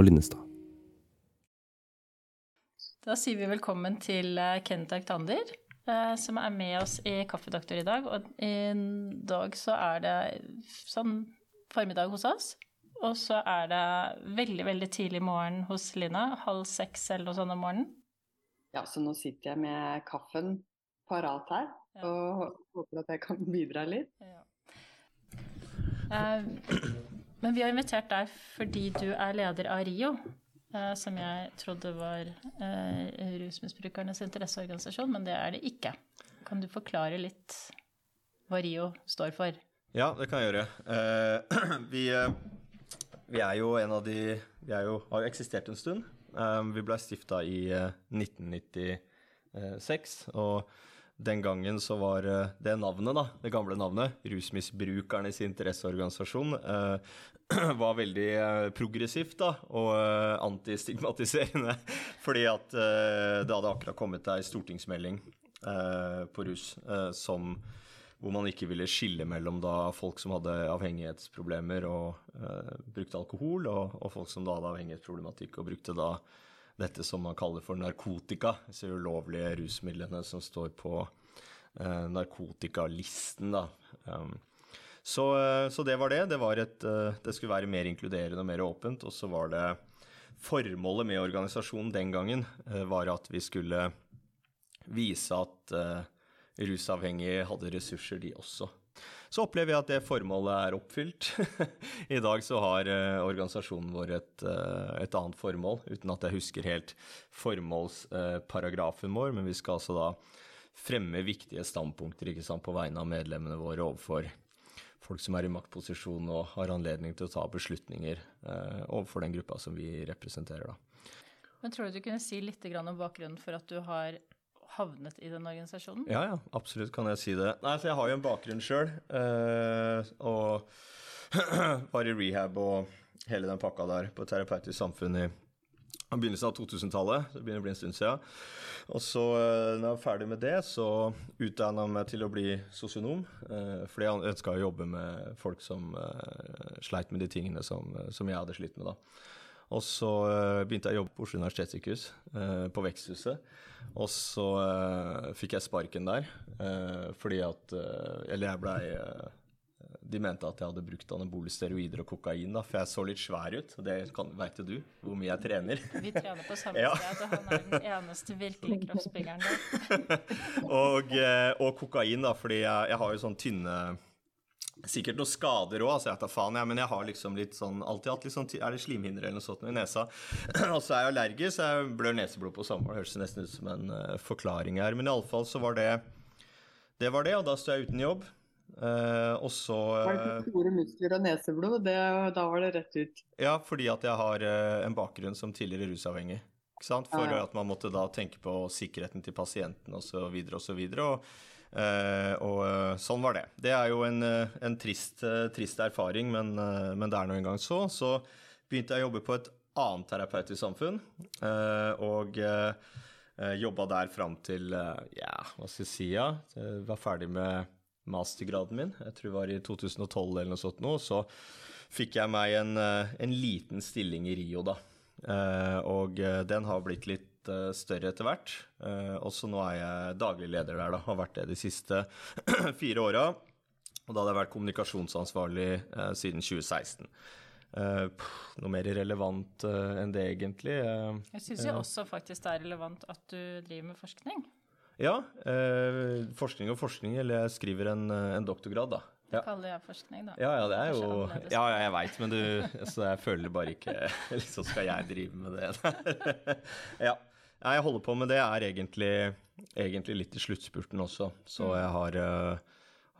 Og Linnestad. Da sier vi velkommen til eh, Kent Arctander, eh, som er med oss i Kaffedoktor i dag. Og i dag så er det sånn formiddag hos oss. Og så er det veldig, veldig tidlig morgen hos Lina. Halv seks eller noe sånt om morgenen. Ja, så nå sitter jeg med kaffen parat her, Ja. og håper at jeg kan bidra litt. Ja. Eh, Men vi har invitert deg fordi du er leder av RIO, eh, som jeg trodde var eh, rusmisbrukernes interesseorganisasjon, men det er det ikke. Kan du forklare litt hva RIO står for? Ja, det kan jeg gjøre. Eh, vi, vi er jo en av de Vi jo, har jo eksistert en stund. Vi ble stifta i eh, 1996. Og den gangen så var eh, det navnet, da, det gamle navnet, Rusmisbrukernes interesseorganisasjon, eh, var veldig eh, progressivt da, og antistigmatiserende. Fordi at det hadde akkurat kommet ei stortingsmelding på rus som hvor man ikke ville skille mellom da folk som hadde avhengighetsproblemer og brukte alkohol, og, og folk som da hadde avhengighetsproblematikk og brukte da dette som man kaller for narkotika, disse ulovlige rusmidlene som står på eh, narkotikalisten, da. Um, så, eh, så det var det. Det, var et, eh, det skulle være mer inkluderende og mer åpent, og så var det Formålet med organisasjonen den gangen eh, var at vi skulle vise at rusavhengige hadde ressurser, de også. Så opplever jeg at det formålet er oppfylt. I dag så har eh, organisasjonen vår et, eh, et annet formål, uten at jeg husker helt formålsparagrafen vår, men vi skal altså da fremme viktige standpunkter sant, på vegne av medlemmene våre overfor folk som er i maktposisjon og har anledning til å ta beslutninger eh, overfor den gruppa som vi representerer. da. Men tror du du kunne si litt om bakgrunnen for at du har havnet i den organisasjonen? Ja, ja, absolutt kan jeg si det. Nei, så Jeg har jo en bakgrunn sjøl, eh, og var i rehab og hele den pakka der på Terapeutisk Samfunn i begynnelsen av 2000-tallet. Det begynner å bli en stund siden. Og så, eh, når jeg var ferdig med det, så utdanna jeg meg til å bli sosionom. Eh, fordi jeg ønska å jobbe med folk som sleit med de tingene som, som jeg hadde slitt med, da. Og så eh, begynte jeg å jobbe på Oslo universitetssykehus, eh, på Veksthuset. Og så eh, fikk jeg sparken der eh, fordi at Eller jeg blei De mente at jeg hadde brukt anabole steroider og kokain, da, for jeg så litt svær ut. Og det veit jo du, hvor mye jeg trener. Vi trener på samme Ja. sted, og han er den eneste virkelige kroppsbyggeren der. og, og kokain, da, fordi jeg, jeg har jo sånn tynne Sikkert noen skader òg, altså jeg tar faen, jeg, men jeg har liksom litt sånn alltid hatt litt sånn Er det slimhinner eller noe sånt i nesa? og så er jeg allergisk, så jeg blør neseblod på sommeren. Høres nesten ut som en uh, forklaring her. Men iallfall så var det Det var det, og da sto jeg uten jobb. Uh, og så Var det eh, store muskler og neseblod? Det, da var det rett ut. Ja, fordi at jeg har uh, en bakgrunn som tidligere rusavhengig. For at man måtte da tenke på sikkerheten til pasienten osv. Og, så videre, og, eh, og eh, sånn var det. Det er jo en, eh, en trist, eh, trist erfaring, men, eh, men det er nå engang så. Så begynte jeg å jobbe på et annet terapeutisk samfunn, eh, og jobba der fram til eh, ja, hva skal jeg si, ja. Jeg var ferdig med mastergraden min, jeg tror det var i 2012 eller noe sånt nå, så fikk jeg meg en, eh, en liten stilling i Rio, da. Eh, og eh, den har blitt litt eh, større etter hvert. Eh, også nå er jeg daglig leder der, da. Har vært det de siste fire åra. Og da hadde jeg vært kommunikasjonsansvarlig eh, siden 2016. Uh, pff, noe mer relevant uh, enn det, egentlig. Uh, Jeg syns jo også faktisk det er relevant at du driver med forskning. ja, forskning og forskning, eller jeg skriver en, en doktorgrad, da. Det Ja. kaller jeg forskning, da. Ja, ja, det er jo. Ja, ja, jeg veit, men du Så jeg føler bare ikke Liksom skal jeg drive med det. Ja. Nei, Jeg holder på med det, er egentlig, egentlig litt i sluttspurten også. Så jeg har, eh,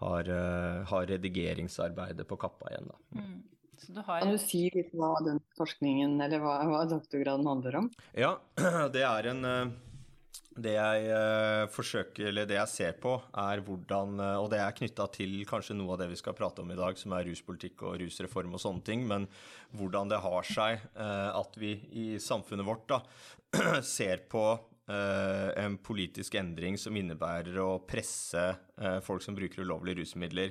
har, eh, har redigeringsarbeidet på kappa igjen, da. Mm. Så du har Kan du si litt hva den forskningen, eller hva, hva doktorgraden handler om? Ja, det er en eh, Det jeg eh, forsøker, eller det jeg ser på, er hvordan eh, Og det er knytta til kanskje noe av det vi skal prate om i dag, som er ruspolitikk og rusreform og sånne ting, men hvordan det har seg eh, at vi i samfunnet vårt da ser på en politisk endring som innebærer å presse folk som bruker ulovlige rusmidler,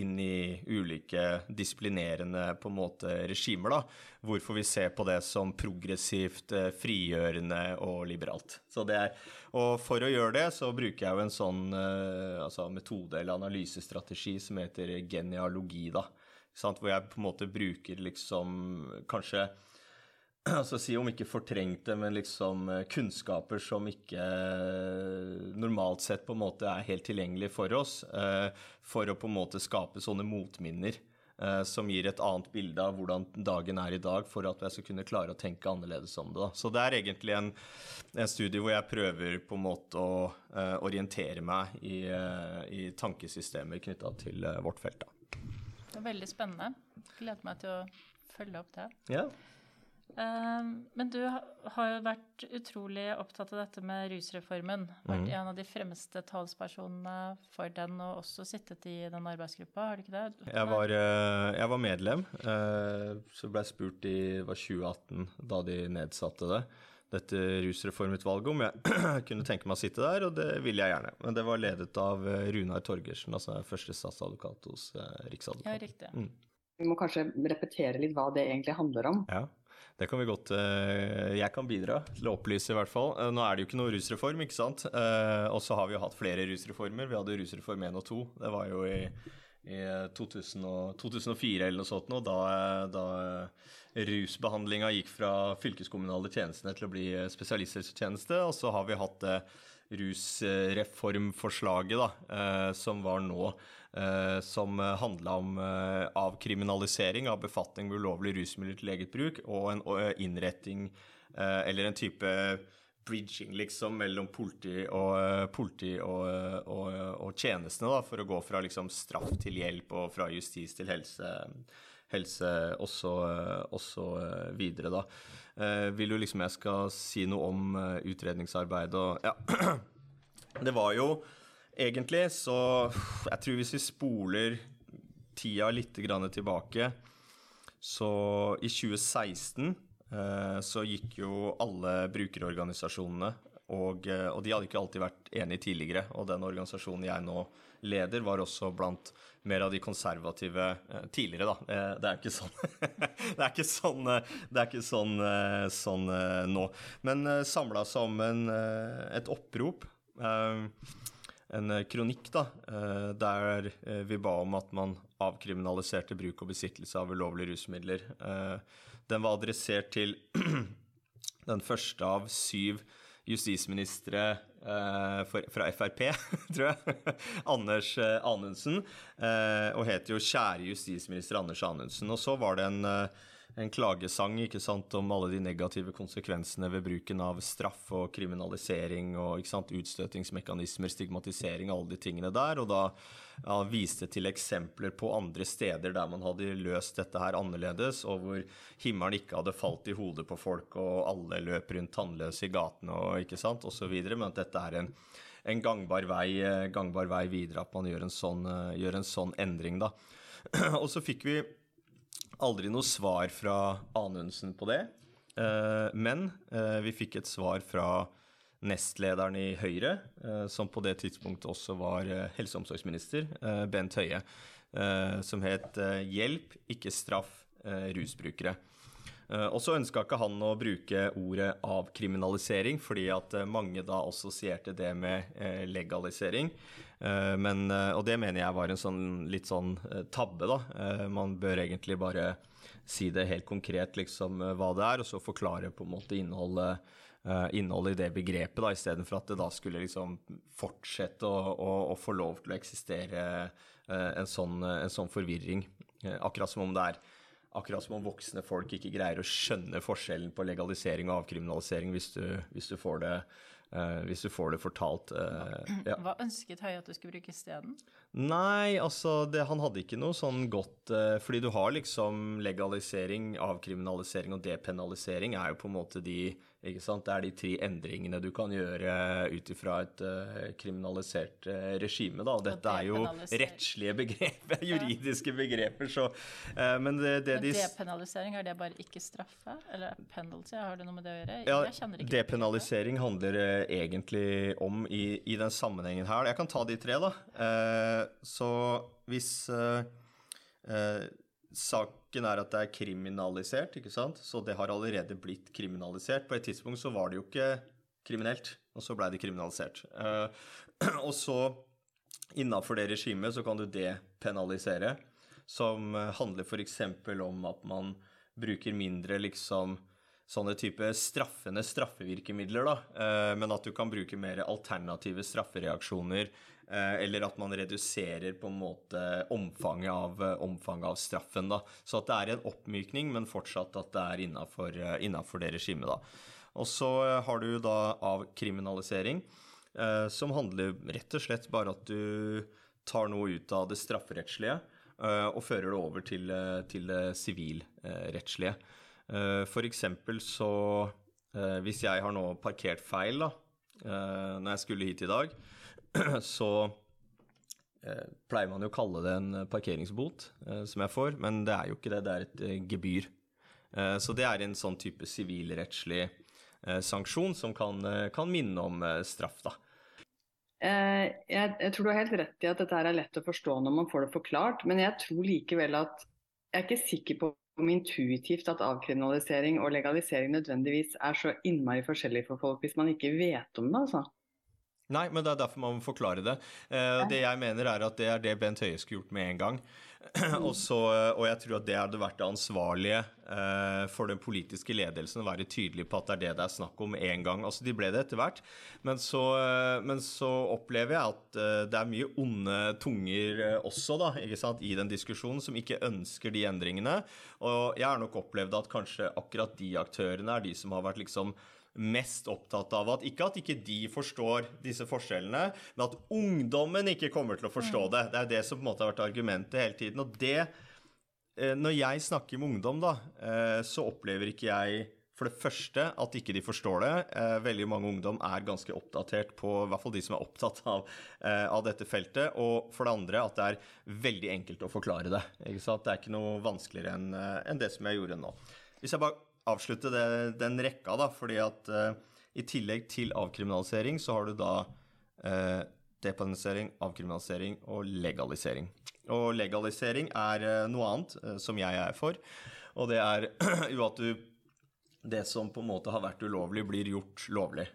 inn i ulike disiplinerende på en måte regimer, da, hvorfor vi ser på det som progressivt, eh, frigjørende og liberalt. Så det er, og for å gjøre det, så bruker jeg jo en sånn eh, altså metode eller analysestrategi som heter genealogi, da. Sant? Hvor jeg på en måte bruker liksom kanskje altså si om ikke fortrengte, men liksom eh, kunnskaper som ikke eh, normalt sett på en måte er helt tilgjengelig for oss, eh, for å på en måte skape sånne motminner som gir et annet bilde av hvordan dagen er i dag, for at jeg skal kunne klare å tenke annerledes om det. Da. Så det er egentlig en, en, studie hvor jeg prøver på en måte å orientere meg i, i tankesystemer knytta til vårt felt. Da. Det er veldig spennende. Gleder meg til å følge opp det. Ja. Ehm, men du har jo vært utrolig opptatt av dette med rusreformen. Vært mm. en av de fremste talspersonene for den, og også sittet i den arbeidsgruppa, har du ikke det? Jeg var, eh, jeg var medlem. Eh, så ble jeg spurt i 2018, da de nedsatte det, dette rusreformutvalget, om jeg kunne tenke meg å sitte der, og det ville jeg gjerne. Men det var ledet av eh, Runar Torgersen, altså første statsadvokat hos Riksadvokaten. Ja, riktig. Mm. Vi må kanskje repetere litt hva det egentlig handler om. Ja. Det kan vi godt eh, Jeg kan bidra til å opplyse, i hvert fall. Eh, nå er det jo ikke noe rusreform, ikke sant. Eh, og så har vi jo hatt flere rusreformer. Vi hadde rusreform 1 og 2. Det var jo i, i 2000 og, 2004 eller noe sånt nå, da, da rusbehandlinga gikk fra fylkeskommunale tjenestene til å bli spesialisthelsetjeneste. Og så har vi hatt det rusreformforslaget da, som var nå som handla om eh, avkriminalisering av befatning med ulovlig rusmidler til eget bruk, og en innretting eh, eller en type bridging liksom mellom politi og, eh, politi og, og, og tjenestene, da, for å gå fra liksom, straff til hjelp og fra justis til helse, helse også, også videre, da. Eh, vil du liksom jeg skal si noe om utredningsarbeid og Ja. Det var jo egentlig. Så jeg tror hvis vi spoler tida litt tilbake, så i 2016 eh, så gikk jo alle brukerorganisasjonene og, eh, og, de hadde ikke alltid vært enige tidligere. Og den organisasjonen jeg nå leder, var også blant mer av de konservative eh, tidligere, da. Det er ikke sånn, det er ikke sånn, er ikke sånn, sånn nå. Men samla som en, et opprop. En eh, kronikk da, eh, der eh, vi ba om at man avkriminaliserte bruk og besittelse av ulovlige rusmidler. Den var adressert til den første av syv justisministre fra Frp, tror jeg. Anders Anundsen. og het jo 'Kjære justisminister Anders Anundsen'. Og så var det en en klagesang ikke sant, om alle de negative konsekvensene ved bruken av straff og kriminalisering og ikke sant, utstøtingsmekanismer, stigmatisering, alle de tingene der. Og da ja, viste til eksempler på andre steder der man hadde løst dette her annerledes, og hvor himmelen ikke hadde falt i hodet på folk, og alle løp rundt tannløse i gatene og ikke sant, osv. Men at dette er en, en gangbar, vei, gangbar vei videre, at man gjør en sånn, gjør en sånn endring, da. og så fikk vi aldri noe svar fra Anundsen på det. Eh, men eh, vi fikk et svar fra nestlederen i Høyre, eh, som på det tidspunktet også var helse- og omsorgsminister, Bent Høie, som het 'Hjelp, ikke straff rusbrukere'. Og så ønska ikke han å bruke ordet avkriminalisering, fordi at mange da assosierte det med legalisering. Eh, men, eh, og det mener jeg var en sånn, litt sånn eh, tabbe, da. Man bør egentlig bare si det helt konkret liksom hva det er, og så forklare på en måte innholdet, innholdet i det begrepet, da, istedenfor at det da skulle liksom fortsette å, å, å få lov til å eksistere en sånn, en sånn forvirring. Akkurat som om det er akkurat som om voksne folk ikke greier å skjønne forskjellen på legalisering og avkriminalisering hvis du, hvis du får det hvis du får det fortalt. Uh, ja. Hva ønsket Høie at du skulle bruke isteden? Nei, altså det, han hadde ikke noe sånn godt eh, Fordi du har liksom legalisering, avkriminalisering og depenalisering er jo på en måte de ikke sant? Det er de tre endringene du kan gjøre ut ifra et uh, kriminalisert uh, regime. Da. Dette er jo rettslige begreper, juridiske begreper, så uh, Men det, det men Depenalisering, er det bare ikke straffe? Eller penalty, har det noe med det å gjøre? Ja, jeg kjenner ikke Depenalisering handler egentlig om i, i, den sammenhengen her Jeg kan ta de tre, da. så hvis saken er at det er kriminalisert, ikke sant? Så det har allerede blitt kriminalisert. På et tidspunkt så var det jo ikke kriminelt, og så blei det kriminalisert. Uh, og så, innafor det regimet, så kan du depenalisere, som handler f.eks. om at man bruker mindre liksom sånne type straffende straffevirkemidler, da, uh, men at du kan bruke mer alternative straffereaksjoner Eh, eller at man reduserer på en måte omfanget av, eh, omfanget av straffen. da. Så at det er en oppmykning, men fortsatt at det er innafor eh, det regimet. Og så har du da avkriminalisering, eh, som handler rett og slett bare at du tar noe ut av det strafferettslige eh, og fører det over til, til det sivilrettslige. F.eks. så Hvis jeg har nå parkert feil da, når jeg skulle hit i dag, så eh, pleier man jo å kalle det en parkeringsbot eh, som jeg får, men det er jo ikke det, det er et eh, gebyr. Eh, så det er en sånn type sivilrettslig eh, sanksjon som kan, eh, kan, minne om straff, da. Jeg, jeg, tror du har helt rett i at dette er lett å forstå når man får det forklart, men jeg tror likevel at jeg er ikke sikker på om intuitivt at avkriminalisering og legalisering nødvendigvis er så innmari forskjellig for folk hvis man ikke vet om det, altså. Nei, men det er derfor man må forklare det. Eh, det jeg mener er at det er det Bent Høie skulle gjort med en gang. og, så, og, jeg tror at det hadde vært det ansvarlige eh, for den politiske ledelsen å være tydelig på at det er det det er snakk om en gang. Altså, De ble det etter hvert, men så, eh, men så opplever jeg at eh, det er mye onde tunger eh, også da, i den diskusjonen som ikke ønsker de endringene. Og jeg har nok opplevd at kanskje akkurat de aktørene er de som har vært liksom mest opptatt av at ikke at ikke de forstår disse forskjellene, men at ungdommen ikke kommer til å forstå mm. det. Det er det som på en måte har vært argumentet hele tiden. Og det eh, Når jeg snakker med ungdom, da, eh, så opplever ikke jeg for det første at ikke de forstår det. Eh, veldig mange ungdom er ganske oppdatert på i hvert fall de som er opptatt av, av dette feltet. Og for det andre at det er veldig enkelt å forklare det. Ikke sant? Det er ikke noe vanskeligere enn, enn det som jeg gjorde nå. Hvis jeg bare avslutte det, den rekka, da, fordi at uh, i tillegg til avkriminalisering så har du da uh, depenalisering, avkriminalisering og legalisering. Og legalisering er uh, noe annet som jeg er for, og det er jo at du Det som på en måte har vært ulovlig, blir gjort lovlig.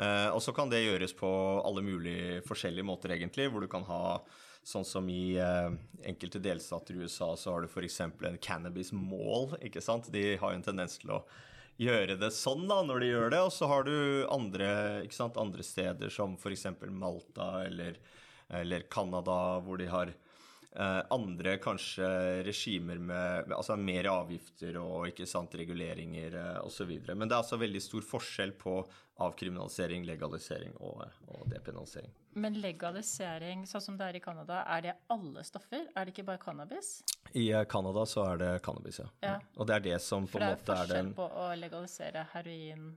Og så kan det gjøres på alle mulige forskjellige måter, egentlig, hvor du kan ha Sånn som i eh, enkelte delstater i USA så har du f.eks. en cannabis mall, ikke sant. De har jo en tendens til å gjøre det sånn da, når de gjør det. Og så har du andre, ikke sant, andre steder som f.eks. Malta eller, eller Canada, hvor de har eh, andre kanskje regimer med, med, altså mer avgifter og ikke sant, reguleringer eh, osv. Men det er altså veldig stor forskjell på avkriminalisering, legalisering og, og depenalisering. Men legalisering, sånn som det er i Canada, er det alle stoffer? Er det ikke bare cannabis? I eh, Canada så er det cannabis, ja. ja. Og det er det som på en måte er den For det er forskjell på å legalisere heroin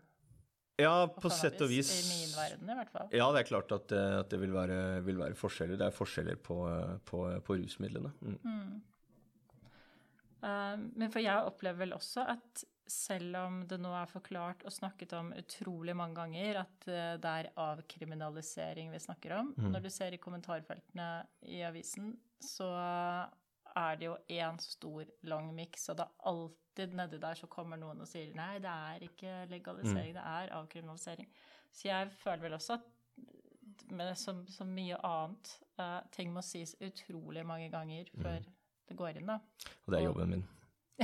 ja, på sett og vis. I min verden, i hvert fall. Ja, det er klart at, eh, at det vil være, vil være, forskjeller. Det er forskjeller på, eh, på, på rusmidlene. Mm. Mm. Uh, men for jeg opplever vel også at selv om det nå er forklart og snakket om utrolig mange ganger at eh, det er avkriminalisering vi snakker om mm. Når du ser i kommentarfeltene i avisen, så er det jo én stor, lang miks, og det er alltid nedi der så kommer noen og sier nei, det er ikke legalisering, mm. det er avkriminalisering. Så jeg føler vel også at men som, som mye annet, uh, ting må sies utrolig mange ganger før mm. det går inn, da. Og det er jobben min.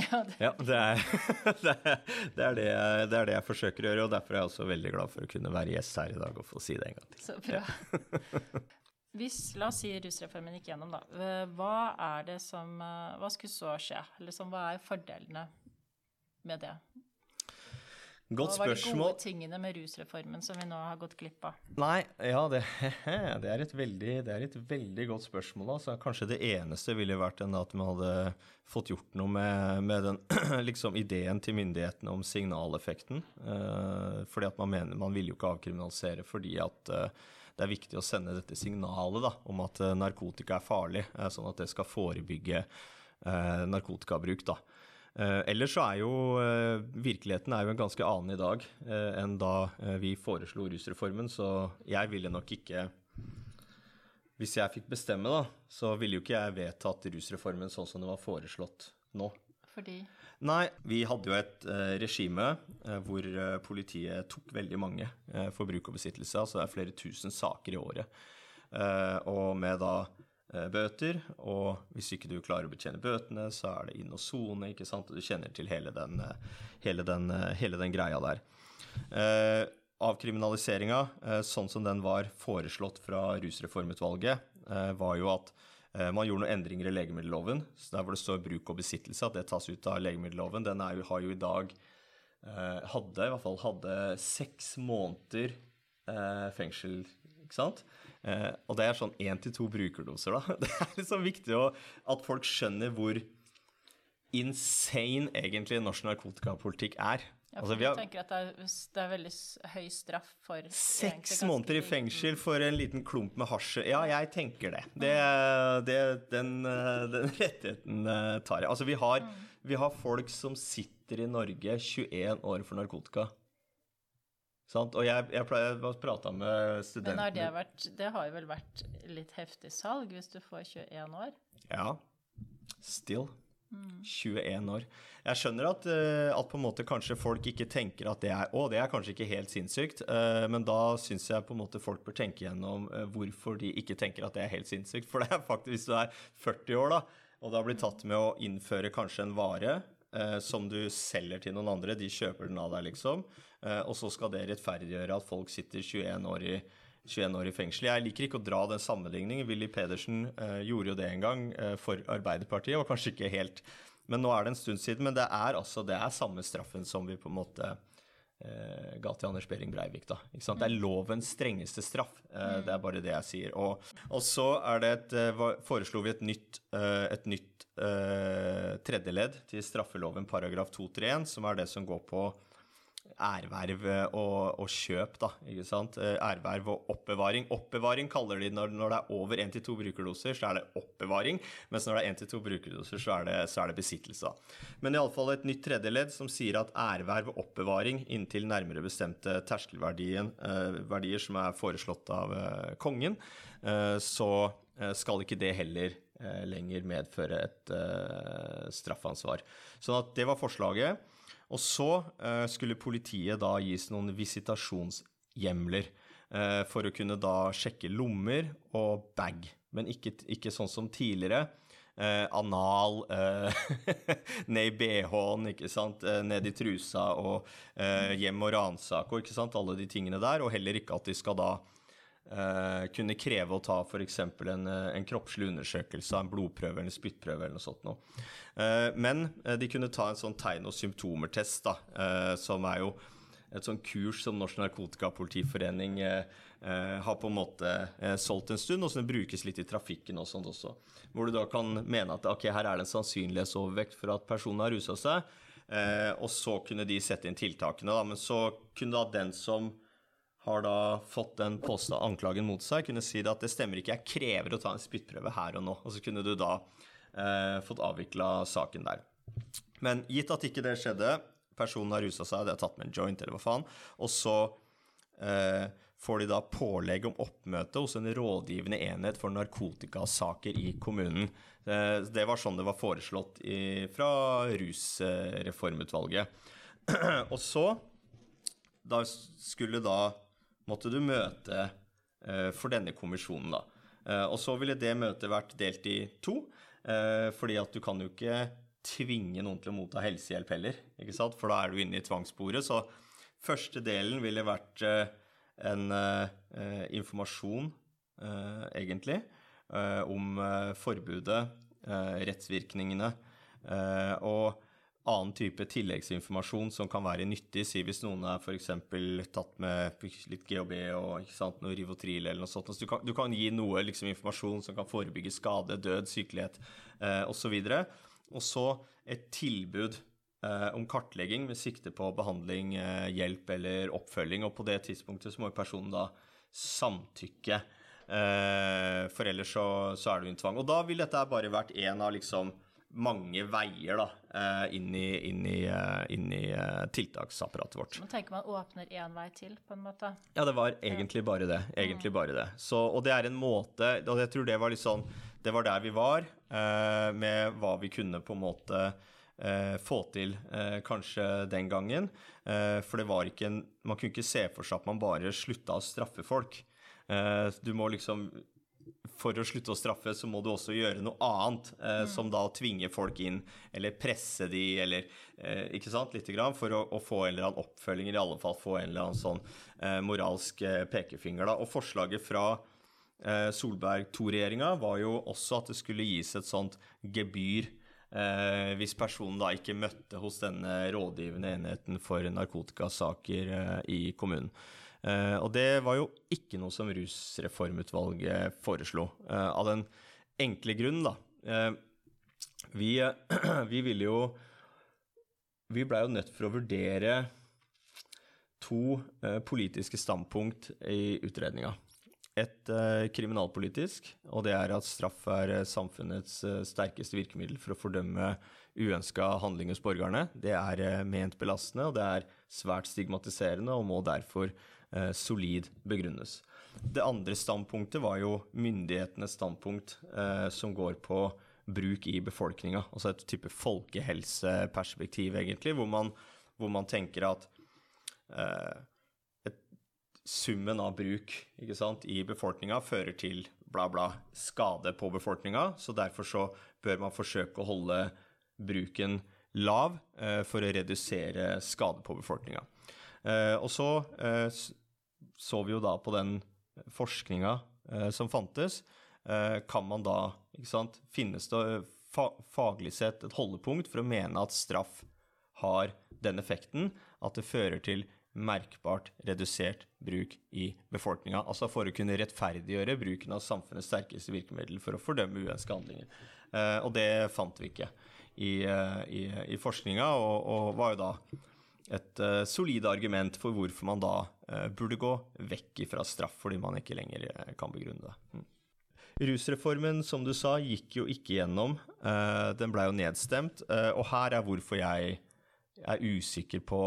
Ja, det, ja, det, er, det, er, det, er jeg, det, er det jeg forsøker å gjøre, og derfor er jeg også veldig glad for å kunne være gjest her i dag og få si det en gang til. Så bra. Ja. Hvis, la oss si rusreformen gikk gjennom, da. Hva er det som Hva skulle så skje? Liksom, hva er fordelene med det? Godt spørsmål. Hva var de gode tingene med rusreformen som vi nå har gått glipp av? Nei, ja, det, det, er et veldig, det er et veldig godt spørsmål. Altså. Kanskje det eneste ville vært at vi hadde fått gjort noe med, med den liksom, ideen til myndighetene om signaleffekten. Uh, fordi at man mener man vil jo ikke avkriminalisere fordi at eh, det er viktig å sende dette signalet da, om at eh, narkotika er farlig, eh, sånn at det skal forebygge eh, narkotikabruk. da. Ellers så er jo virkeligheten er jo en ganske annen i dag enn da vi foreslo rusreformen, så jeg ville nok ikke Hvis jeg fikk bestemme, da, så ville jo ikke jeg vedtatt rusreformen sånn som det var foreslått nå. Fordi Nei, vi hadde jo et eh, regime eh, hvor eh, politiet tok veldig mange for bruk og besittelse. Altså det er flere tusen saker i året. Og med da bøter, og hvis ikke du klarer å betjene bøtene, så er det inn og sone, ikke sant, og du kjenner til hele den, hele den, hele den greia der. Eh, avkriminaliseringa, eh, sånn som den var foreslått fra rusreformutvalget, eh, var jo at man gjorde noen endringer i legemiddelloven, så der hvor det står bruk og besittelse, at det tas ut av legemiddelloven. Den jo, har jo i dag eh, hadde, i hvert fall hadde seks måneder eh, fengsel, ikke sant? Eh, og det er sånn én til to brukerdoser, da. Det er liksom viktig å, at folk skjønner hvor insane egentlig norsk narkotikapolitikk er. Ja, Altså, vi har tenker at det er, det er veldig høy straff for seks måneder i fengsel for en liten klump med hasj. Ja, jeg tenker det. det, det den, eh, den rettigheten eh, tar jeg. Altså, vi har, vi har folk som sitter i Norge 21 år for narkotika. Sant? Og jeg, jeg pleier å prate med Men har det vært Det har jo vel vært litt heftig salg hvis du får 21 år? Ja. Still. 21 år. Jeg skjønner at, eh, at på en måte kanskje folk ikke tenker at det er Å, det er kanskje ikke helt sinnssykt, eh, men da syns jeg på en måte folk bør tenke gjennom eh, hvorfor de ikke tenker at det er helt sinnssykt. For det er faktisk, hvis du er 40 år, da, og det har blitt tatt med å innføre kanskje en vare som du selger til noen andre, de kjøper den av deg, liksom, og så skal det rettferdiggjøre at folk sitter 21 år i 21 år i fengsel. Jeg liker ikke å dra den sammenligningen. Willy Pedersen eh, gjorde jo det en gang eh, for Arbeiderpartiet, og kanskje ikke helt Men nå er det en stund siden. Men det er altså det er samme straffen som vi på en måte eh, ga til Anders Behring Breivik. da? Det er lovens strengeste straff. Eh, Det er bare det jeg sier. Og, og så er det et, eh, foreslo vi et nytt, eh, et nytt tredjeledd til straffeloven paragraf 231, som er det som går på ærverv og, og kjøp, da. ikke sant? Erverv Ærverv og oppbevaring. Oppbevaring kaller de når, når det er over én til to brukerdoser, så er det oppbevaring. Mens når det er én til to brukerdoser, så er det, så er det besittelse. da. Men iallfall et nytt tredjeledd som sier at ærverv og oppbevaring inntil nærmere bestemte terskelverdier eh, som er foreslått av eh, kongen, eh, så eh, skal ikke det heller eh, lenger medføre et eh, straffansvar. Sånn at det var forslaget. Og så eh, skulle politiet da gis noen visitasjonshjemler eh, for å kunne da sjekke lommer og bag, men ikke, ikke sånn som tidligere. Eh, anal, eh, ned i bh-en, ikke sant, eh, ned i trusa og eh, hjem og ransake og ikke sant, alle de tingene der, og heller ikke at de skal da eh, kunne kreve å ta f.eks. En, eh, en kroppslig undersøkelse av en blodprøve eller spyttprøve eller noe sånt noe. Uh, men de kunne ta en sånn tegn- og symptomertest, da, uh, som er jo et sånn kurs som Norsk Narkotikapolitiforening har på en måte solgt en stund, og som brukes litt i trafikken og sånt også. Hvor du da kan mene at ok, her er det en sannsynlighetsovervekt for at personen har rusa seg, og så kunne de sette inn tiltakene, da. Men så kunne da den som har da fått den påstå anklagen mot seg, kunne si det at det stemmer ikke, jeg krever å ta en spyttprøve her og nå. Og så kunne du da eh, fått avvikla saken der. Men gitt at ikke det skjedde, personen har rusa seg, det er tatt med en joint eller hva faen, og så eh, får de da pålegg om oppmøte hos en rådgivende enhet for narkotikasaker i kommunen. Eh, det var sånn det var foreslått i, fra rusreformutvalget. og så da skulle da måtte du møte eh, for denne kommisjonen, da. Eh, og så ville det møtet vært delt i to, eh, fordi at du kan jo ikke tvinge noen til å motta helsehjelp heller, ikke sant? for da er du inne i tvangssporet. Så første delen ville vært en informasjon, egentlig, om forbudet, rettsvirkningene, og annen type tilleggsinformasjon som kan være nyttig. Si hvis noen er f.eks. tatt med litt GHB og ikke sant, noe Rivotril eller noe sånt. Så du, kan, du kan gi noe liksom, informasjon som kan forebygge skade, død, sykelighet eh, osv. Og så et tilbud eh, om kartlegging med sikte på behandling, eh, hjelp eller oppfølging. Og på det tidspunktet så må personen da samtykke. Eh, for ellers så, så er det jo en tvang. Og da vil dette bare vært en av liksom mange veier da, eh, inn i, inn i, eh, inn i eh, tiltaksapparatet vårt. Man tenker man åpner én vei til, på en måte. Ja, det var egentlig bare det. Egentlig bare det. Så, og det er en måte Og jeg tror det var litt sånn Det var der vi var, med hva vi kunne på en måte få til kanskje den gangen. for det var ikke en Man kunne ikke se for seg at man bare slutta å straffe folk. du må liksom for å slutte å straffe, så må du også gjøre noe annet, eh, mm. som da å tvinge folk inn, eller presse de, eller eh, Ikke sant, lite grann, for å, å, få en eller annen oppfølging, eller i alle fall få en eller annen sånn eh, moralsk eh, pekefinger, da. Og forslaget fra eh, Solberg II-regjeringa var jo også at det skulle gis et sånt gebyr. Eh, hvis personen da ikke møtte hos denne rådgivende enheten for narkotikasaker i kommunen. Uh, og det var jo ikke noe som rusreformutvalget foreslo, uh, av den enkle grunn, da. Uh, vi, vi ville jo Vi blei jo nødt for å vurdere to politiske standpunkt i utredninga. Et kriminalpolitisk, og det er at straff er samfunnets sterkeste virkemiddel for å fordømme uønska handling hos borgerne. Det er ment belastende, og det er svært stigmatiserende og må derfor eh, solid begrunnes. Det andre standpunktet var jo myndighetenes standpunkt, eh, som går på bruk i befolkninga. Altså et type folkehelseperspektiv, egentlig, hvor man, hvor man tenker at eh, et, summen av bruk sant, i befolkninga fører til bla, bla skade på befolkninga. Så derfor så bør man forsøke å holde bruken lav eh, for å redusere skade på befolkninga. Eh, og så eh, så vi jo da på den forskninga eh, som fantes. Eh, kan man da, ikke sant Finnes det eh, fa faglig sett et holdepunkt for å mene at straff har den effekten at det fører til merkbart redusert bruk i befolkninga. Altså for å kunne rettferdiggjøre bruken av samfunnets sterkeste virkemiddel for å fordømme uønska handlinger. Eh, og det fant vi ikke i, eh, i, i forskninga, og, og var jo da et uh, solid argument for hvorfor man da burde gå vekk fra straff fordi man ikke lenger uh, kan begrunne det. Mm. Rusreformen, som du sa, gikk jo ikke gjennom. den blei jo nedstemt. og her er hvorfor jeg er usikker på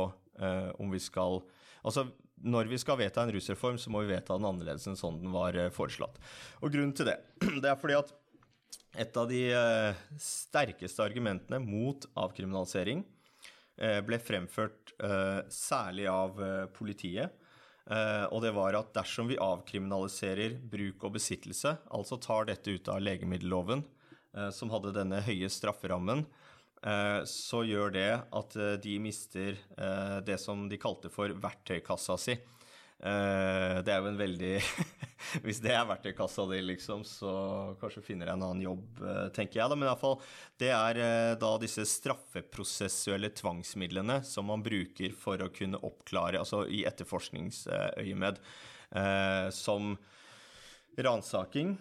om vi skal Altså, når vi skal vedta en rusreform, så må vi vedta den annerledes enn sånn den var foreslått. Og grunnen til det, det er fordi at et av de sterkeste argumentene mot avkriminalisering Eh, ble fremført eh, særlig av eh, politiet. Og det var at dersom vi avkriminaliserer bruk og besittelse, altså tar dette ut av legemiddelloven, som hadde denne høye strafferammen, så gjør det at de mister det som de kalte for verktøykassa si. Eh, det er jo en veldig Hvis det er verktøykassa di, liksom, så kanskje finner jeg en annen jobb, eh, tenker jeg. da, Men iallfall, det er eh, da disse straffeprosessuelle tvangsmidlene som man bruker for å kunne oppklare, altså i etterforskningsøyemed, som ransaking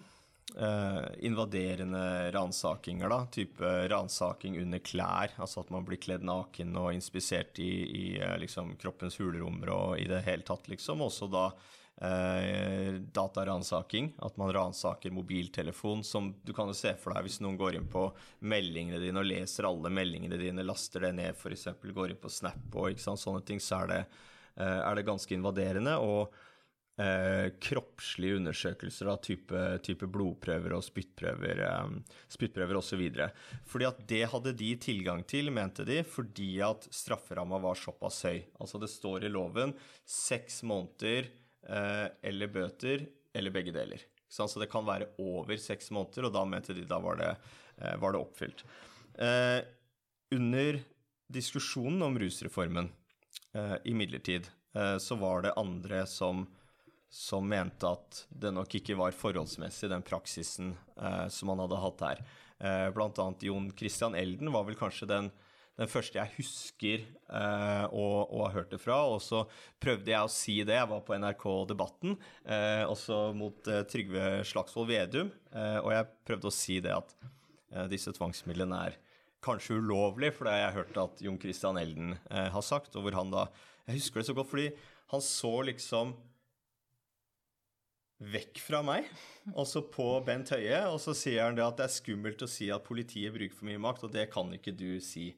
Uh, invaderende ransakinger, da. Type ransaking under klær. Altså at man blir kledd naken og inspisert i, i uh, liksom, kroppens hulrommer og i det hele tatt, liksom. Også da uh, dataransaking. At man ransaker mobiltelefon, som du kan jo se for deg hvis noen går inn på meldingene dine og leser alle meldingene dine, laster det ned, f.eks. går inn på Snap og ikke sant, sånne ting, så er det, er det ganske invaderende. og eh, kroppslige undersøkelser av type, type, blodprøver og spyttprøver, eh, spyttprøver osv. Fordi at det hadde de tilgang til, mente de, fordi at strafferamma var såpass høy. Altså det står i loven seks måneder eh, eller bøter eller begge deler. Så det kan være over seks måneder, og da mente de da var det, eh, var det oppfylt. Eh, under diskusjonen om rusreformen, eh, imidlertid, så var det andre som som mente at det nok ikke var forholdsmessig, den praksisen eh, som man hadde hatt her. Eh, blant annet Jon Christian Elden var vel kanskje den, den første jeg husker eh, og har hørt det fra. Og så prøvde jeg å si det. Jeg var på NRK Debatten, eh, også mot eh, Trygve Slagsvold Vedum. Og jeg prøvde å si det at disse tvangsmidlene er kanskje ulovlig, for det har jeg hørt at Jon Christian Elden har sagt. Og hvor han da Jeg husker det så godt fordi han så liksom vekk fra meg, og så på Bent Høie, og så sier han det at det er skummelt å si at politiet bruker for mye makt, og det kan ikke du si,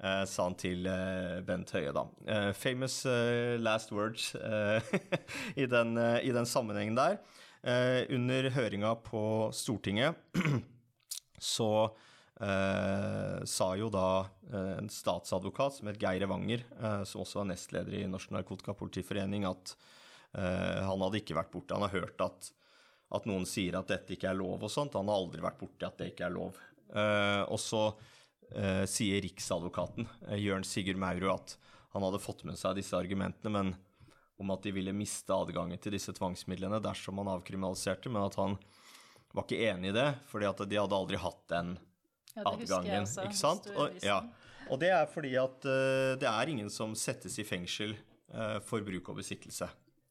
eh, sa han til eh, Bent Høie, da. Eh, famous eh, last words eh, i, den, eh, i, den, sammenhengen der. under høringa på Stortinget så sa jo da en statsadvokat som het Geir Evanger, som også var nestleder i Norsk Narkotikapolitiforening, at han hadde ikke vært borte. Han har hørt at, at, noen sier at dette ikke er lov og sånt. Han har aldri vært borte at det ikke er lov. Uh, og så uh, sier riksadvokaten, Jørn Sigurd Maurud, at han hadde fått med seg disse argumentene, men om at de ville miste adgangen til disse tvangsmidlene dersom man avkriminaliserte, men at han var ikke enig i det, fordi at de hadde aldri hatt den ja, adgangen. Også, ikke sant? Og, ja. og, det er fordi at det er ingen som settes i fengsel for bruk og besittelse.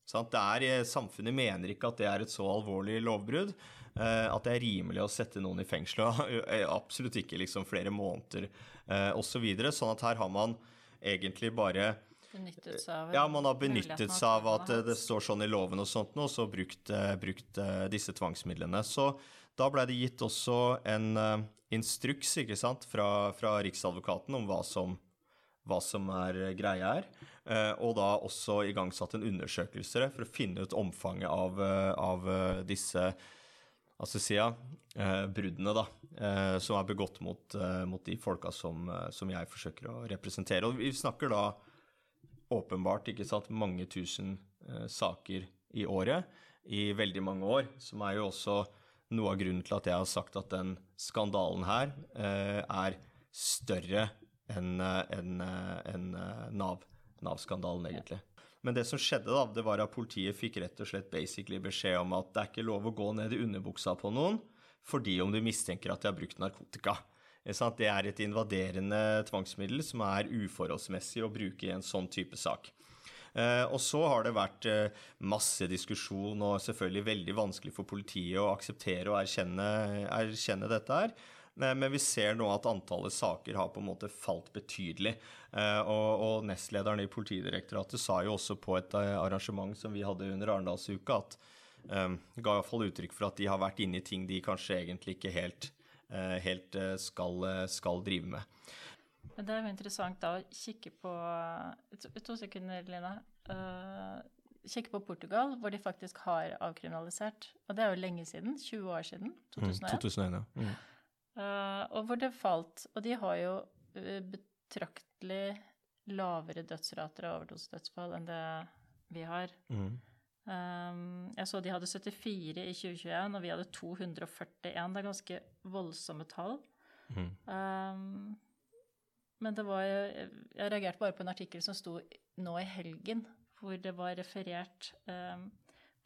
Er, eh, samfunnet mener ikke at det er et så alvorlig lovbrudd eh, at det er rimelig å sette noen i fengsel. Eh, absolutt ikke liksom flere måneder eh, osv. Så videre, sånn at her har man egentlig bare Benyttet seg av Ja, man har benyttet seg av at det står sånn i loven og sånt og så brukt, brukt disse tvangsmidlene. Så da ble det gitt også en instruks ikke sant, fra, fra Riksadvokaten om hva som, hva som er greia her. Eh, og da også igangsatt en undersøkelse for å finne ut omfanget av, eh, av eh, disse altså eh, bruddene da, som er begått mot, mot de folka som, som, jeg forsøker å representere. Og vi snakker da åpenbart ikke sant, mange tusen saker i året i veldig mange år, som er jo også noe av grunnen til at jeg har sagt at den skandalen her er større enn en, en Nav. Nav-skandalen, egentlig. Men det som skjedde, da, det var at politiet fikk rett og slett basically beskjed om at det er ikke lov å gå ned i underbuksa på noen fordi om du mistenker at de har brukt narkotika. Det er et invaderende tvangsmiddel som er uforholdsmessig å bruke i en sånn type sak. Eh, og så har det vært eh, masse diskusjon og selvfølgelig veldig vanskelig for politiet å akseptere og erkjenne, erkjenne dette her. Men vi ser nå at antallet saker har på en måte falt betydelig. Eh, og, og nestlederen i Politidirektoratet sa jo også på et eh, arrangement som vi hadde under Arendalsuka, at um, ga iallfall uttrykk for at de har vært inne i ting de kanskje egentlig ikke helt, helt skal, skal drive med. Men det er jo interessant da å kikke på To sekunder, Lina. Uh, kikke på Portugal, hvor de faktisk har avkriminalisert. Og det er jo lenge siden. 20 år siden. 2001. Mm, 2001 ja. Mm. Uh, og hvor det falt Og de har jo uh, betraktelig lavere dødsrater av overdosedødsfall enn det vi har. Mm. Um, jeg så de hadde 74 i 2021, og vi hadde 241. Det er ganske voldsomme tall. Mm. Um, men det var Jeg reagerte bare på en artikkel som sto nå i helgen, hvor det var referert um,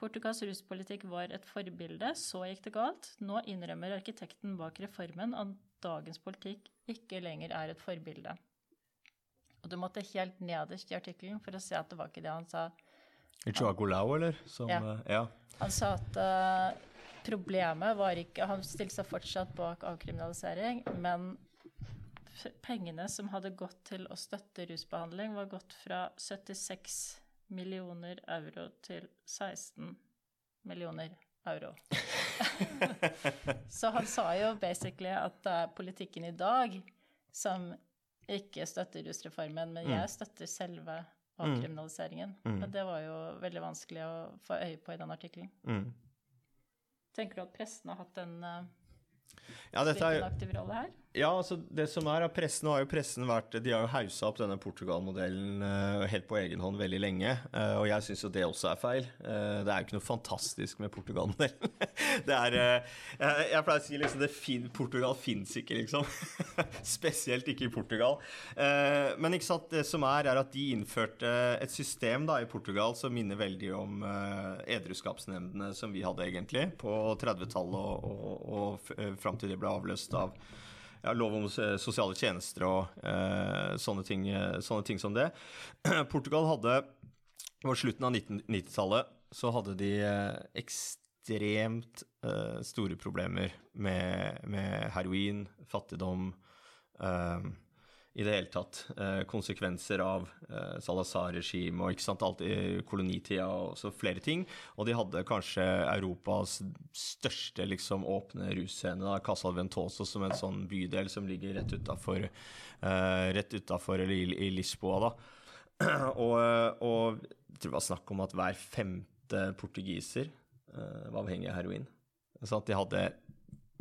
Portugals ruspolitikk var et forbilde, så gikk det galt. Nå innrømmer arkitekten bak reformen at dagens politikk ikke lenger er et forbilde. Og du måtte helt nederst i artikkelen for å se at det var ikke det han sa. Joao Lau, eller? Som, ja. Uh, ja. Han sa at uh, problemet var ikke Han stilte seg fortsatt bak avkriminalisering, men pengene som hadde gått til å støtte rusbehandling, var gått fra 76 millioner euro til 16 millioner euro. så han sa jo basically at det er politikken i dag som ikke støtter rusreformen, men jeg mm. støtter selve avkriminaliseringen. Mm. Og det var jo veldig vanskelig å få øye på i den artikkelen. Mm. Tenker du at pressen har hatt en uh, ja, dette er, aktiv rolle her? Ja, altså det som er pressen har jo pressen vært De har jo haussa opp denne Portugal-modellen uh, helt på egen hånd veldig lenge. Uh, og jeg syns jo det også er feil. Uh, det er jo ikke noe fantastisk med Portugal-modellen. det er jeg, pleier å si liksom det fin, Portugal fins ikke, liksom. Spesielt ikke i Portugal. men ikke sant, det som er, er at de innførte et system da i Portugal som minner veldig om edruskapsnemndene som vi hadde, egentlig, på 30-tallet og, og, og fram til de ble avløst av ja, lov om sosiale tjenester og uh, sånne, ting, sånne, ting, som det. Portugal hadde På slutten av 1990-tallet så hadde de ekstremt uh, store problemer med, med heroin, fattigdom uh, i det hele tatt. Eh, konsekvenser av eh, Salazar-regimet og ikke sant, alt i kolonitida og så flere ting. Og de hadde kanskje Europas største liksom åpne russcene, Casal Ventoso, som en sånn bydel som ligger rett utafor eh, eller i, i Lisboa, da. og, og jeg tror det var snakk om at hver femte portugiser var avhengig av heroin. Så at de hadde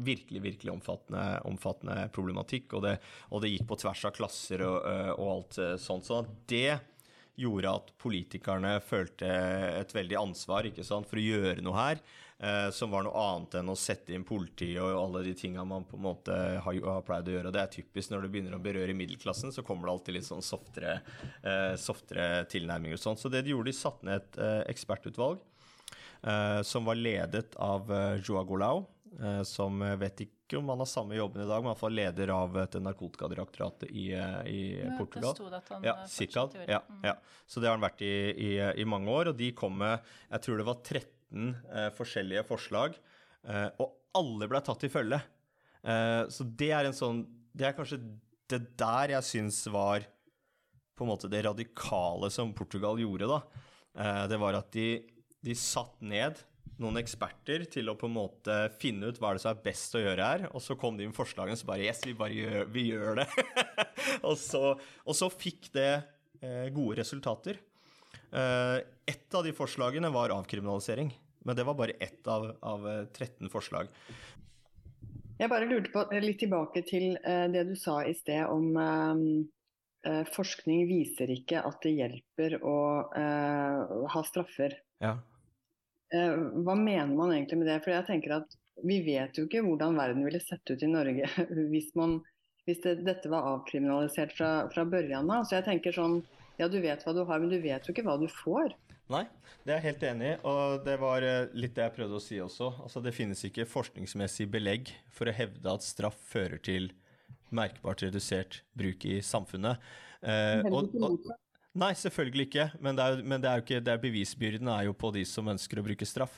virkelig virkelig omfattende, omfattende problematikk, og det, og det, gikk på tvers av klasser og, øh, og alt øh, sånt. Så det gjorde at politikerne følte et veldig ansvar sant, for å gjøre noe her, eh, som var noe annet enn å sette inn politi og alle de tinga man på en måte har, har, pleid å gjøre. Og det er typisk når det begynner å berøre middelklassen, så kommer det alltid litt sånn softere, eh, softere tilnærminger og sånn. Så det de gjorde, de satte ned et eh, ekspertutvalg som var ledet av Joa Golau Eh, som vet ikke om han har samme jobben i dag, men iallfall leder av et narkotikadirektoratet i, eh, i ja, Portugal. Det at han ja, Sikad, ja, mm. ja, Så det har han vært i, i, i, mange år, og de kom med jeg tror det var 13 eh, forskjellige forslag, eh, og alle ble tatt i følge. Eh, så det er en sånn Det er kanskje det der jeg syns var på en måte det radikale som Portugal gjorde, da. Eh, det var at de, de satt ned noen eksperter til å på en måte finne ut hva det som er best å gjøre her. Og så kom de med forslagene, så bare Yes, vi bare gjør, vi gjør det. og, så, og, så, fikk det eh, gode resultater. Eh, ett av de forslagene var avkriminalisering. Men det var bare ett av, av 13 eh, forslag. Jeg bare lurte på, eh, litt tilbake til eh, det du sa i sted om eh, forskning viser ikke at det hjelper å ha straffer. Ja. Eh, hva mener man egentlig med det? For jeg tenker at Vi vet jo ikke hvordan verden ville sett ut i Norge hvis, man, hvis det, dette var avkriminalisert fra, fra børjan av. Så jeg tenker sånn, ja du vet hva du har, men du vet jo ikke hva du får. Nei, det er jeg helt enig i, og det var eh, litt det jeg prøvde å si også. Altså, det finnes ikke forskningsmessig belegg for å hevde at straff fører til merkbart redusert bruk i samfunnet. Eh, og, og, Nei, selvfølgelig ikke. Men, det er, men det er jo ikke, det er bevisbyrden er jo på de som ønsker å bruke straff.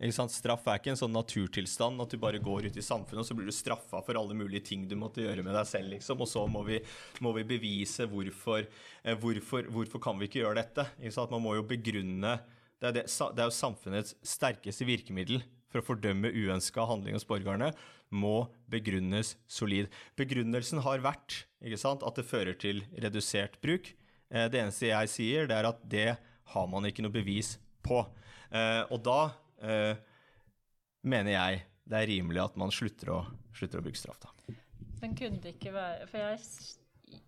Ikke sant? Straff er ikke en sånn naturtilstand at du bare går ut i samfunnet og så blir du straffa for alle mulige ting du måtte gjøre med deg selv, liksom. Og så må vi, må vi bevise hvorfor, eh, hvorfor, hvorfor kan vi ikke gjøre dette. Ikke sant? Man må jo begrunne det er, det, det er jo samfunnets sterkeste virkemiddel for å fordømme uønska handling hos borgerne, må begrunnes solid. Begrunnelsen har vært ikke sant, at det fører til redusert bruk. Eh, det eneste jeg sier, det er at det har man ikke noe bevis på. Eh, og da eh, mener jeg det er rimelig at man slutter å, slutter å bruke straff, da. Men kunne det ikke være For jeg,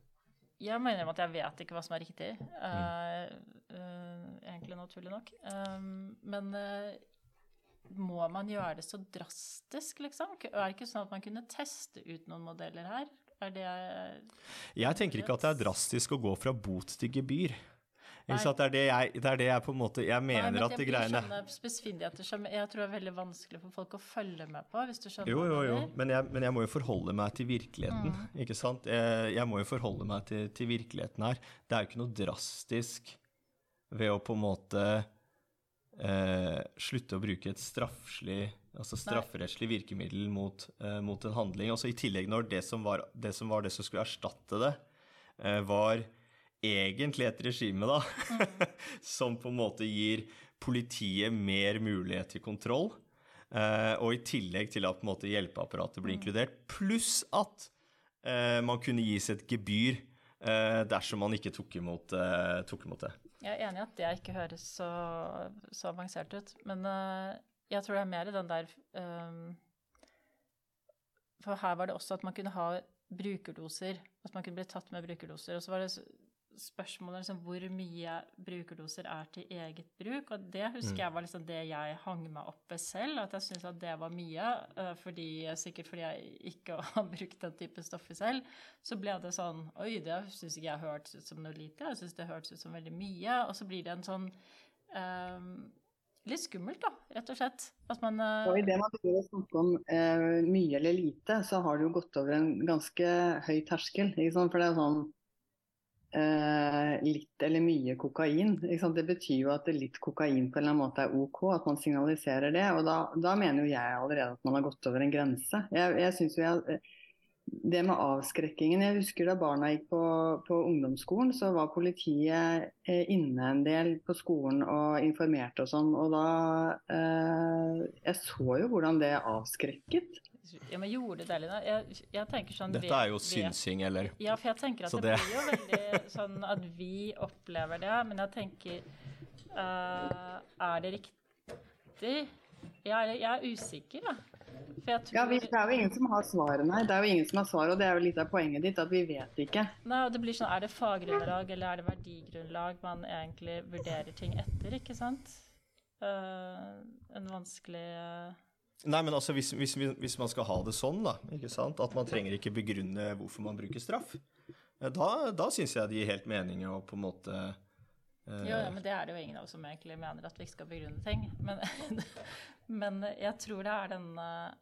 jeg mener at jeg vet ikke hva som er riktig. Mm. Uh, egentlig naturlig nok. Um, men uh, må man gjøre det så drastisk, liksom? Er det ikke sånn at man kunne teste ut noen modeller her? Er det Jeg tenker ikke at det er drastisk å gå fra bot til gebyr. Det er det, jeg, det er det jeg på en måte Jeg mener Nei, men at de greiene Jeg tror det er veldig vanskelig for folk å følge med på, hvis du skjønner Jo, jo, jo. Men jeg, men jeg må jo forholde meg til virkeligheten, mm. ikke sant? Jeg, jeg, må jo forholde meg til, til, virkeligheten her. Det er jo ikke noe drastisk ved å på en måte eh, slutte å bruke et straffslig altså strafferettslig virkemiddel mot, eh, mot, en handling. Også I tillegg når det som var det som, var det som skulle erstatte det, eh, var egentlig et regime da, mm. som på en måte gir politiet mer mulighet til kontroll. Uh, og i tillegg til at på en måte hjelpeapparatet blir mm. inkludert. Pluss at man kunne gis et gebyr dersom man ikke tok imot, tok imot, det. Jeg er enig i at det ikke høres så, så avansert ut. Men jeg tror det er mer i den der um, For her var det også at man kunne ha brukerdoser. At man kunne bli tatt med brukerdoser. Og så var det spørsmålet liksom, hvor mye brukerdoser er til eget bruk. Og det husker mm. jeg var liksom det jeg hang meg opp ved selv. At jeg syntes at det var mye. Uh, fordi, sikkert fordi jeg ikke har brukt den type stoffer selv. Så ble det sånn Oi, det syns ikke jeg hørtes ut som noe lite. Jeg syns det hørtes ut som veldig mye. Og så blir det en sånn um, litt skummelt, da, rett og slett. At man Og i idet man begynner å snakke om uh, mye eller lite, så har det jo gått over en ganske høy terskel. Ikke sant? For det er sånn eh, litt eller mye kokain. Ikke sant? Det betyr jo at litt kokain på en eller annen måte er OK, at man signaliserer det. Og da, da mener jo jeg allerede at man har gått over en grense. Jeg, jeg synes jo jeg, det med avskrekkingen Jeg husker da barna gikk på, på ungdomsskolen, så var politiet eh, inne en del på skolen og informerte og sånn. Og da eh, Jeg så jo hvordan det avskrekket. Ja, men gjorde det, Lina? Jeg, jeg tenker sånn Dette er jo synsing, eller? Ja, for jeg tenker at det, det- blir jo veldig sånn at vi opplever det, men jeg tenker uh, Er det riktig? Jeg er, jeg er usikker, da. For jeg tror Ja, vi, Det er jo ingen som har svaret, nei. Det er jo ingen som har svaret, og det er jo litt av poenget ditt, at vi vet ikke. Nei, og det blir sånn, Er det faggrunnlag eller er det verdigrunnlag man egentlig vurderer ting etter, ikke sant? Uh, en vanskelig eh, Nei, men altså, hvis, hvis, hvis man skal ha det sånn, da, ikke sant, at man trenger ikke begrunne hvorfor man bruker straff, eh, da, da syns jeg det gir helt mening å på en måte eh, Jo, ja, men det er det jo ingen av oss som egentlig mener at vi ikke skal begrunne ting. Men, men jeg tror det er den eh,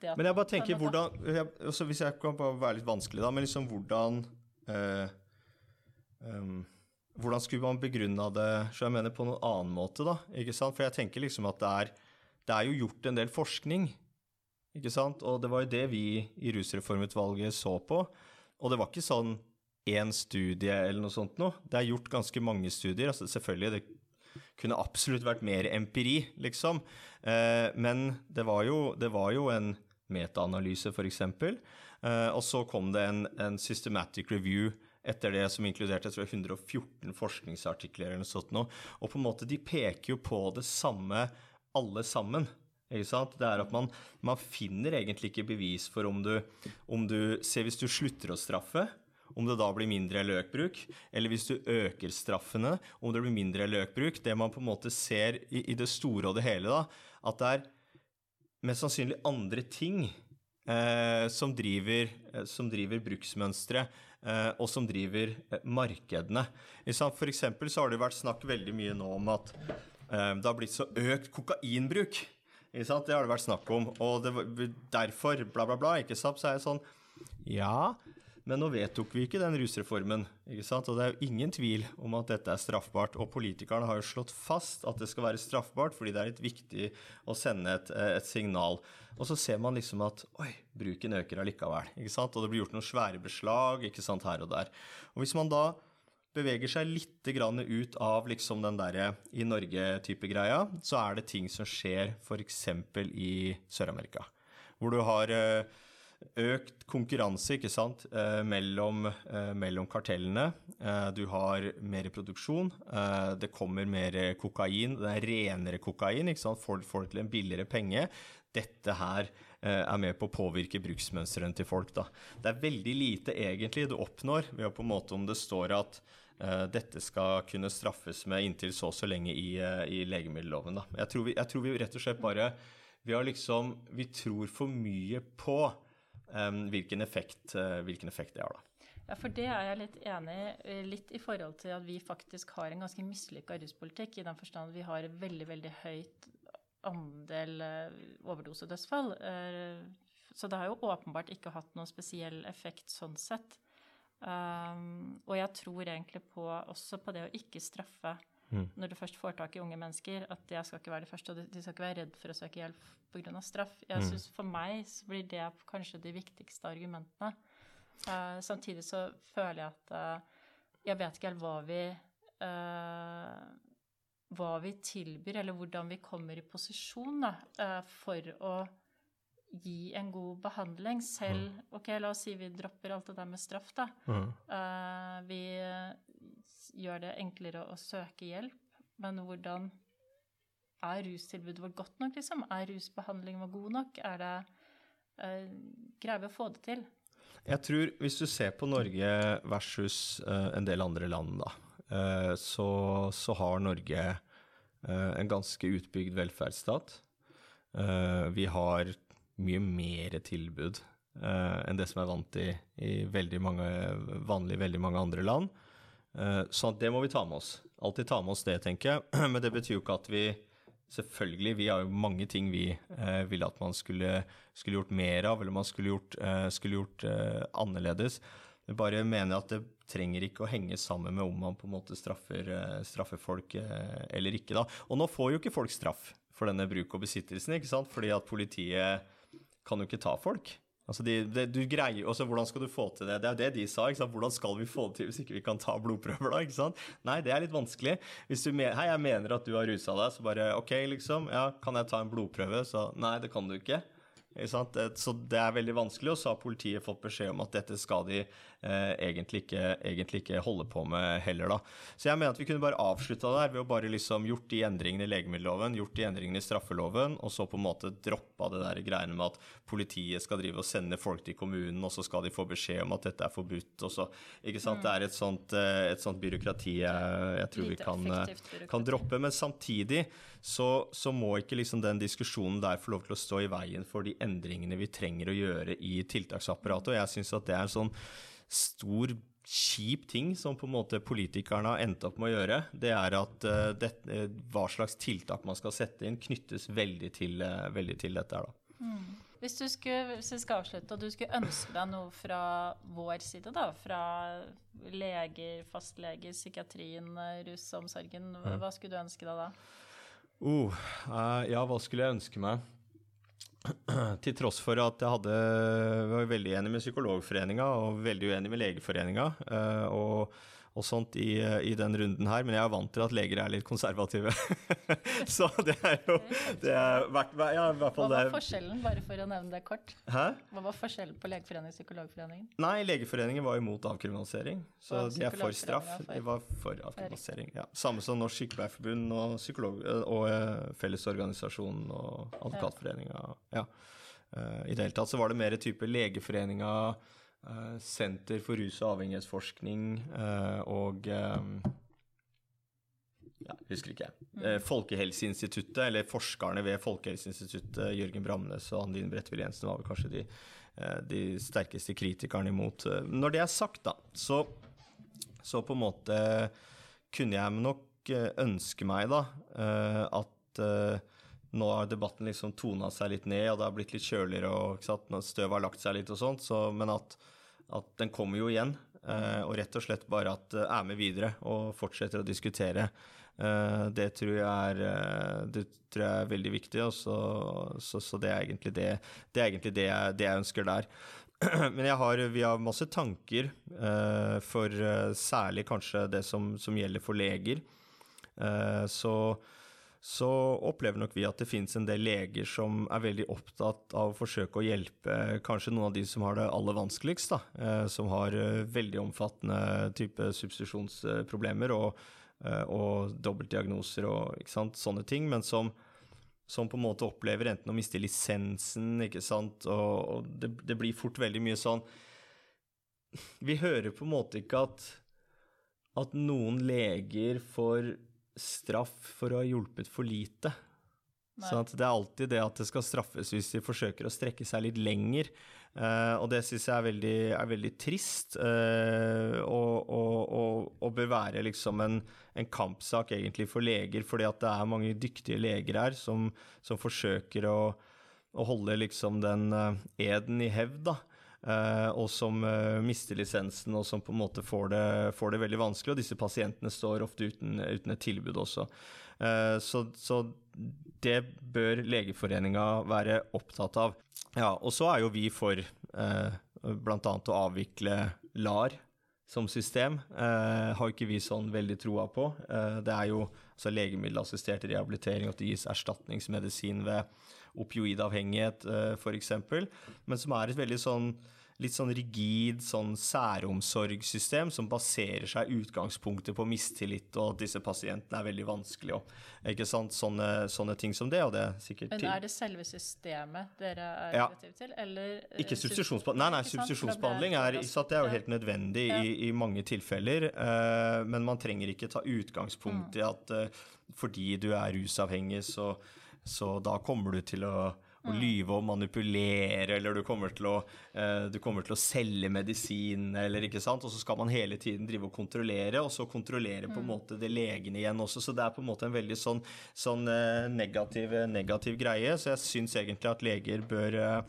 det Men jeg bare tenker hvordan jeg, altså Hvis jeg kan bare være litt vanskelig, da, men liksom hvordan eh, um, Hvordan skulle man begrunna det så jeg mener på noen annen måte, da? ikke sant? For jeg tenker liksom at det er, det er jo gjort en del forskning, ikke sant? Og det var jo det vi i Rusreformutvalget så på. Og det var ikke sånn én studie eller noe sånt noe. Det er gjort ganske mange studier. altså Selvfølgelig, det kunne absolutt vært mer empiri, liksom. Eh, men det var jo, det var jo en metaanalyse, f.eks. Eh, og så kom det en, en systematic review etter det som inkluderte jeg tror, 114 forskningsartikler eller noe sånt noe. Og på en måte, de peker jo på det samme alle sammen. Ikke sant? Det er at man, man finner egentlig ikke bevis for om du, om du Se, Hvis du slutter å straffe, om det da blir mindre løkbruk, eller hvis du øker straffene, om det blir mindre løkbruk. Det man på en måte ser i, i det store og det hele, da, at det er mest sannsynlig andre ting eh, som driver, eh, som driver bruksmønstre, eh, og som driver eh, markedene. For eksempel så har det vært snakk veldig mye nå om at det har blitt så økt kokainbruk. Ikke sant? Det har det vært snakk om, og det, derfor bla, bla, bla. Ikke sant? Så er jeg sånn Ja, men nå vedtok vi ikke den rusreformen, ikke sant? og det er jo ingen tvil om at dette er straffbart. Og politikerne har jo slått fast at det skal være straffbart, fordi det er litt viktig å sende et, eh, et signal. Og så ser man liksom at oi, bruken øker allikevel, ikke sant? og det blir gjort noen svære beslag ikke sant, her og der. Og hvis man da beveger seg litt ut av liksom den derre i Norge-type greia, så er det ting som skjer f.eks. i Sør-Amerika, hvor du har eh, økt konkurranse ikke sant, eh, mellom, eh, mellom kartellene. Du har mer produksjon. Det kommer mer kokain. Det er renere kokain. ikke sant, Får folk til en billigere penge. Dette her er med på å påvirke bruksmønstrene til folk. da. Det er veldig lite egentlig du oppnår ved å på en måte om det står at dette skal kunne straffes med inntil så og så lenge i, eh, i legemiddelloven. Jeg, tror vi, jeg tror vi rett og slett bare vi liksom Vi tror for mye på um, hvilken, effekt, uh, hvilken effekt det har, da. Ja, for det er jeg litt enig i. eh, Litt i forhold til at vi faktisk har en ganske mislykka ruspolitikk, i den forstand at vi har veldig, veldig høyt andel eh, overdosedødsfall. Eh, Så det har jo åpenbart ikke hatt noen spesiell effekt sånn sett. Um, og jeg tror egentlig på, også på det å ikke straffe Mm. når du først får tak i unge mennesker, at jeg skal ikke være det første, og de skal ikke være redd for å søke hjelp pga. straff. Jeg Mm. synes For meg så blir det kanskje de viktigste argumentene. Uh, samtidig så føler jeg at uh, jeg vet ikke helt hva vi uh, hva vi tilbyr, eller hvordan vi kommer i posisjon da, for å gi en god behandling. Selv Ok, la oss si vi dropper alt det der med straff, da. Eh, vi eh, gjør det enklere å søke hjelp, men hvordan er rustilbudet vårt godt nok, liksom? Er rusbehandlingen vår god nok? Er det uh, Greier vi å få det til? Jeg tror hvis du ser på Norge versus uh, en del andre land, da, uh, så, så har Norge en ganske utbygd velferdsstat. Vi har mye mer tilbud uh, enn det som er vant i, i veldig mange, vanlig veldig mange andre land. Uh, så det må vi ta med oss. Alltid ta med oss det, tenker jeg. Men det betyr jo ikke at vi selvfølgelig, vi har jo mange ting vi eh, ville at man skulle, skulle, gjort mer av, eller man skulle gjort, eh, skulle gjort eh, annerledes. Jeg bare mener at det trenger ikke å henge sammen med om man på en måte straffer, eh, straffer folk eller ikke. da. Og nå får jo ikke folk straff for denne bruk og besittelsen, ikke sant? fordi at politiet kan jo ikke ta folk. Altså de, de, du greier, også Hvordan skal du få til det? Det er jo det de sa. Hvordan skal vi få det til hvis ikke vi kan ta blodprøver, da? ikke sant? Nei, det er litt vanskelig. Hvis du mener, Hei, jeg mener at du har rusa deg, så bare OK, liksom. Ja, kan jeg ta en blodprøve? Så nei, det kan du ikke. Så det er veldig vanskelig, og så har politiet fått beskjed om at dette skal de eh, egentlig, ikke, egentlig, ikke, holde på med heller, da. Så jeg mener at vi kunne bare avslutta der ved å bare liksom gjort de endringene i legemiddelloven, gjort de endringene i straffeloven, og så på en måte droppa det der greiene med at politiet skal drive og sende folk til kommunen, og så skal de få beskjed om at dette er forbudt, og så Ikke sant. Mm. Det er et sånt, eh, et sånt byråkrati jeg, jeg tror vi kan, eh, kan, droppe. Men samtidig så, så må ikke liksom den diskusjonen der få lov til å stå i veien for de endringene vi trenger å gjøre i tiltaksapparatet. Og jeg syns at det er en sånn stor kjip ting som på en måte politikerne har endt opp med å gjøre, det er at uh, det, uh, hva slags tiltak man skal sette inn, knyttes veldig til, uh, veldig til dette her, da. Mm. Hvis du skulle, hvis skal avslutte, og du skulle ønske deg noe fra vår side, da, fra leger, fastleger, psykiatrien, rusomsorgen, mm. hva skulle du ønske deg da? Uh, ja, hva skulle jeg ønske meg? Til tross for at jeg hadde, var veldig enig med Psykologforeninga og veldig uenig med Legeforeninga. Uh, og og sånt i, i, den runden her, men jeg er vant til at leger er litt konservative. så det er jo det er ja, i hvert fall Hva var forskjellen, bare for å nevne det kort? Hæ? Hva var forskjellen på Legeforeningen og Psykologforeningen? Nei, Legeforeningen var imot avkriminalisering, så de er for straff. De var for avkriminalisering, ja. Samme som Norsk Sykepleierforbund og, psykolog, og uh, Fellesorganisasjonen og Advokatforeninga. Ja. Uh, I det hele tatt så var det mer type Legeforeninga Eh, Senter for rus- og avhengighetsforskning eh, og eh, ja, husker ikke jeg. Mm. Folkehelseinstituttet, eller forskerne ved Folkehelseinstituttet, Jørgen Bramnes og Andine Bredtvild Jensen, var vel kanskje de, de, sterkeste kritikerne imot. Når det er sagt, da, så, så på en måte kunne jeg nok ønske meg da at nå har debatten liksom tona seg litt ned, og det har blitt litt kjøligere, og støvet har lagt seg litt og sånt, så, men at at den kommer jo igjen. Uh, og rett og slett bare at uh, er med videre og fortsetter å diskutere. Uh, det, tror er, det, tror jeg er, veldig viktig, og så, så, så det er egentlig det, det, er egentlig det, jeg, det jeg, ønsker der. Men har, vi har masse tanker for særlig kanskje det som, som gjelder for leger. så så opplever nok vi at det finnes en del leger som er veldig opptatt av å forsøke å hjelpe kanskje noen av de som har det aller vanskeligst, da, eh, som har eh, veldig omfattende type substitusjonsproblemer og, eh, og dobbeltdiagnoser og sant, sånne ting, men som, som, på en måte opplever enten å miste lisensen, ikke sant, og, og det, det blir fort veldig mye sånn. Vi hører på en måte ikke at, at noen leger får straff for å ha hjulpet for lite. Sånn det er alltid det at det skal straffes hvis de forsøker å strekke seg litt lenger. Uh, og det syns jeg er veldig, er veldig trist, uh, og, og, og, og, bør være liksom en, en, kampsak egentlig for leger, fordi at det er mange dyktige leger her som, som forsøker å, å, holde liksom den uh, eden i hevd, da. Uh, og som uh, mister lisensen, og som på en måte får det, får det, veldig vanskelig. Og disse pasientene står ofte uten, uten et tilbud også. Uh, så, så, det bør Legeforeninga være opptatt av. Ja, og så er jo vi for eh, bl.a. å avvikle LAR som system. har ikke vi sånn veldig troa på. det er jo altså legemiddelassistert rehabilitering, at det gis erstatningsmedisin ved opioidavhengighet uh, f.eks., men som er et veldig sånn litt sånn rigid sånn særomsorgssystem som baserer seg utgangspunktet på mistillit, og at disse pasientene er veldig vanskelige. Og, ikke sant? Sånne, sånne, ting som det, og det er sikkert Men er det selve systemet dere er ja. til, eller eh, Ikke substitusjonsbehandling. Nei, nei, substitusjonsbehandling er, det er jo helt nødvendig ja. i, i, mange tilfeller, uh, men man trenger ikke ta utgangspunkt mm. i at uh, fordi du er rusavhengig, så, så da kommer du til å å lyve og manipulere, eller du kommer til å, eh, du kommer til å selge medisin, eller ikke sant. Og så skal man hele tiden drive og kontrollere, og så kontrollere på en måte det legene igjen også. Så det er på en måte en veldig sånn, sånn eh, negativ, negativ greie. Så jeg syns egentlig at leger bør eh,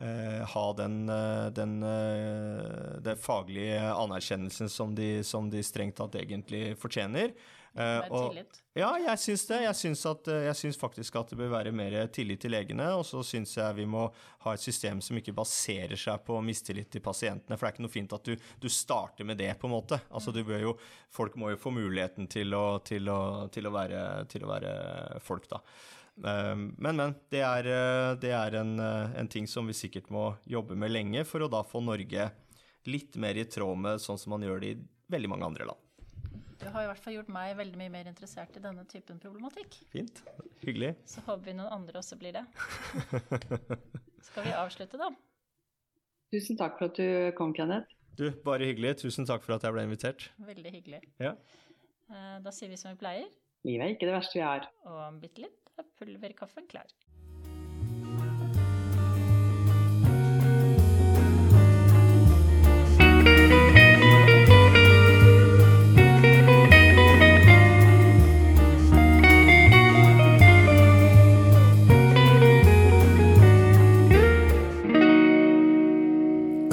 eh, ha den, eh, den, eh, den faglige anerkjennelsen som de, som de strengt tatt egentlig fortjener. Eh, og- ja, jeg syns det. Jeg syns, at, eh, jeg syns faktisk at det bør være mer tillit til legene. Og så syns jeg vi må ha et system som ikke baserer seg på mistillit til pasientene. For det er ikke noe fint at du, du starter med det, på en måte. Altså, jo, folk må jo få muligheten til å, til å, til å, være, til å være folk, da. Eh, Men, men. Det er, det er en, en ting som vi sikkert må jobbe med lenge for å da få Norge litt mer i tråd med sånn som man gjør det i veldig mange andre land. Du har i hvert fall gjort meg veldig mye mer interessert i denne typen problematikk. Fint. Hyggelig. Så håper vi noen andre også blir det. Skal vi avslutte, da? Tusen takk for at du kom, Kenneth. Du, bare hyggelig. Tusen takk for at jeg ble invitert. Veldig hyggelig. Ja. Eh, Da sier vi som vi pleier, Livet er ikke det verste vi har. og om bitte litt er pulverkaffen klar.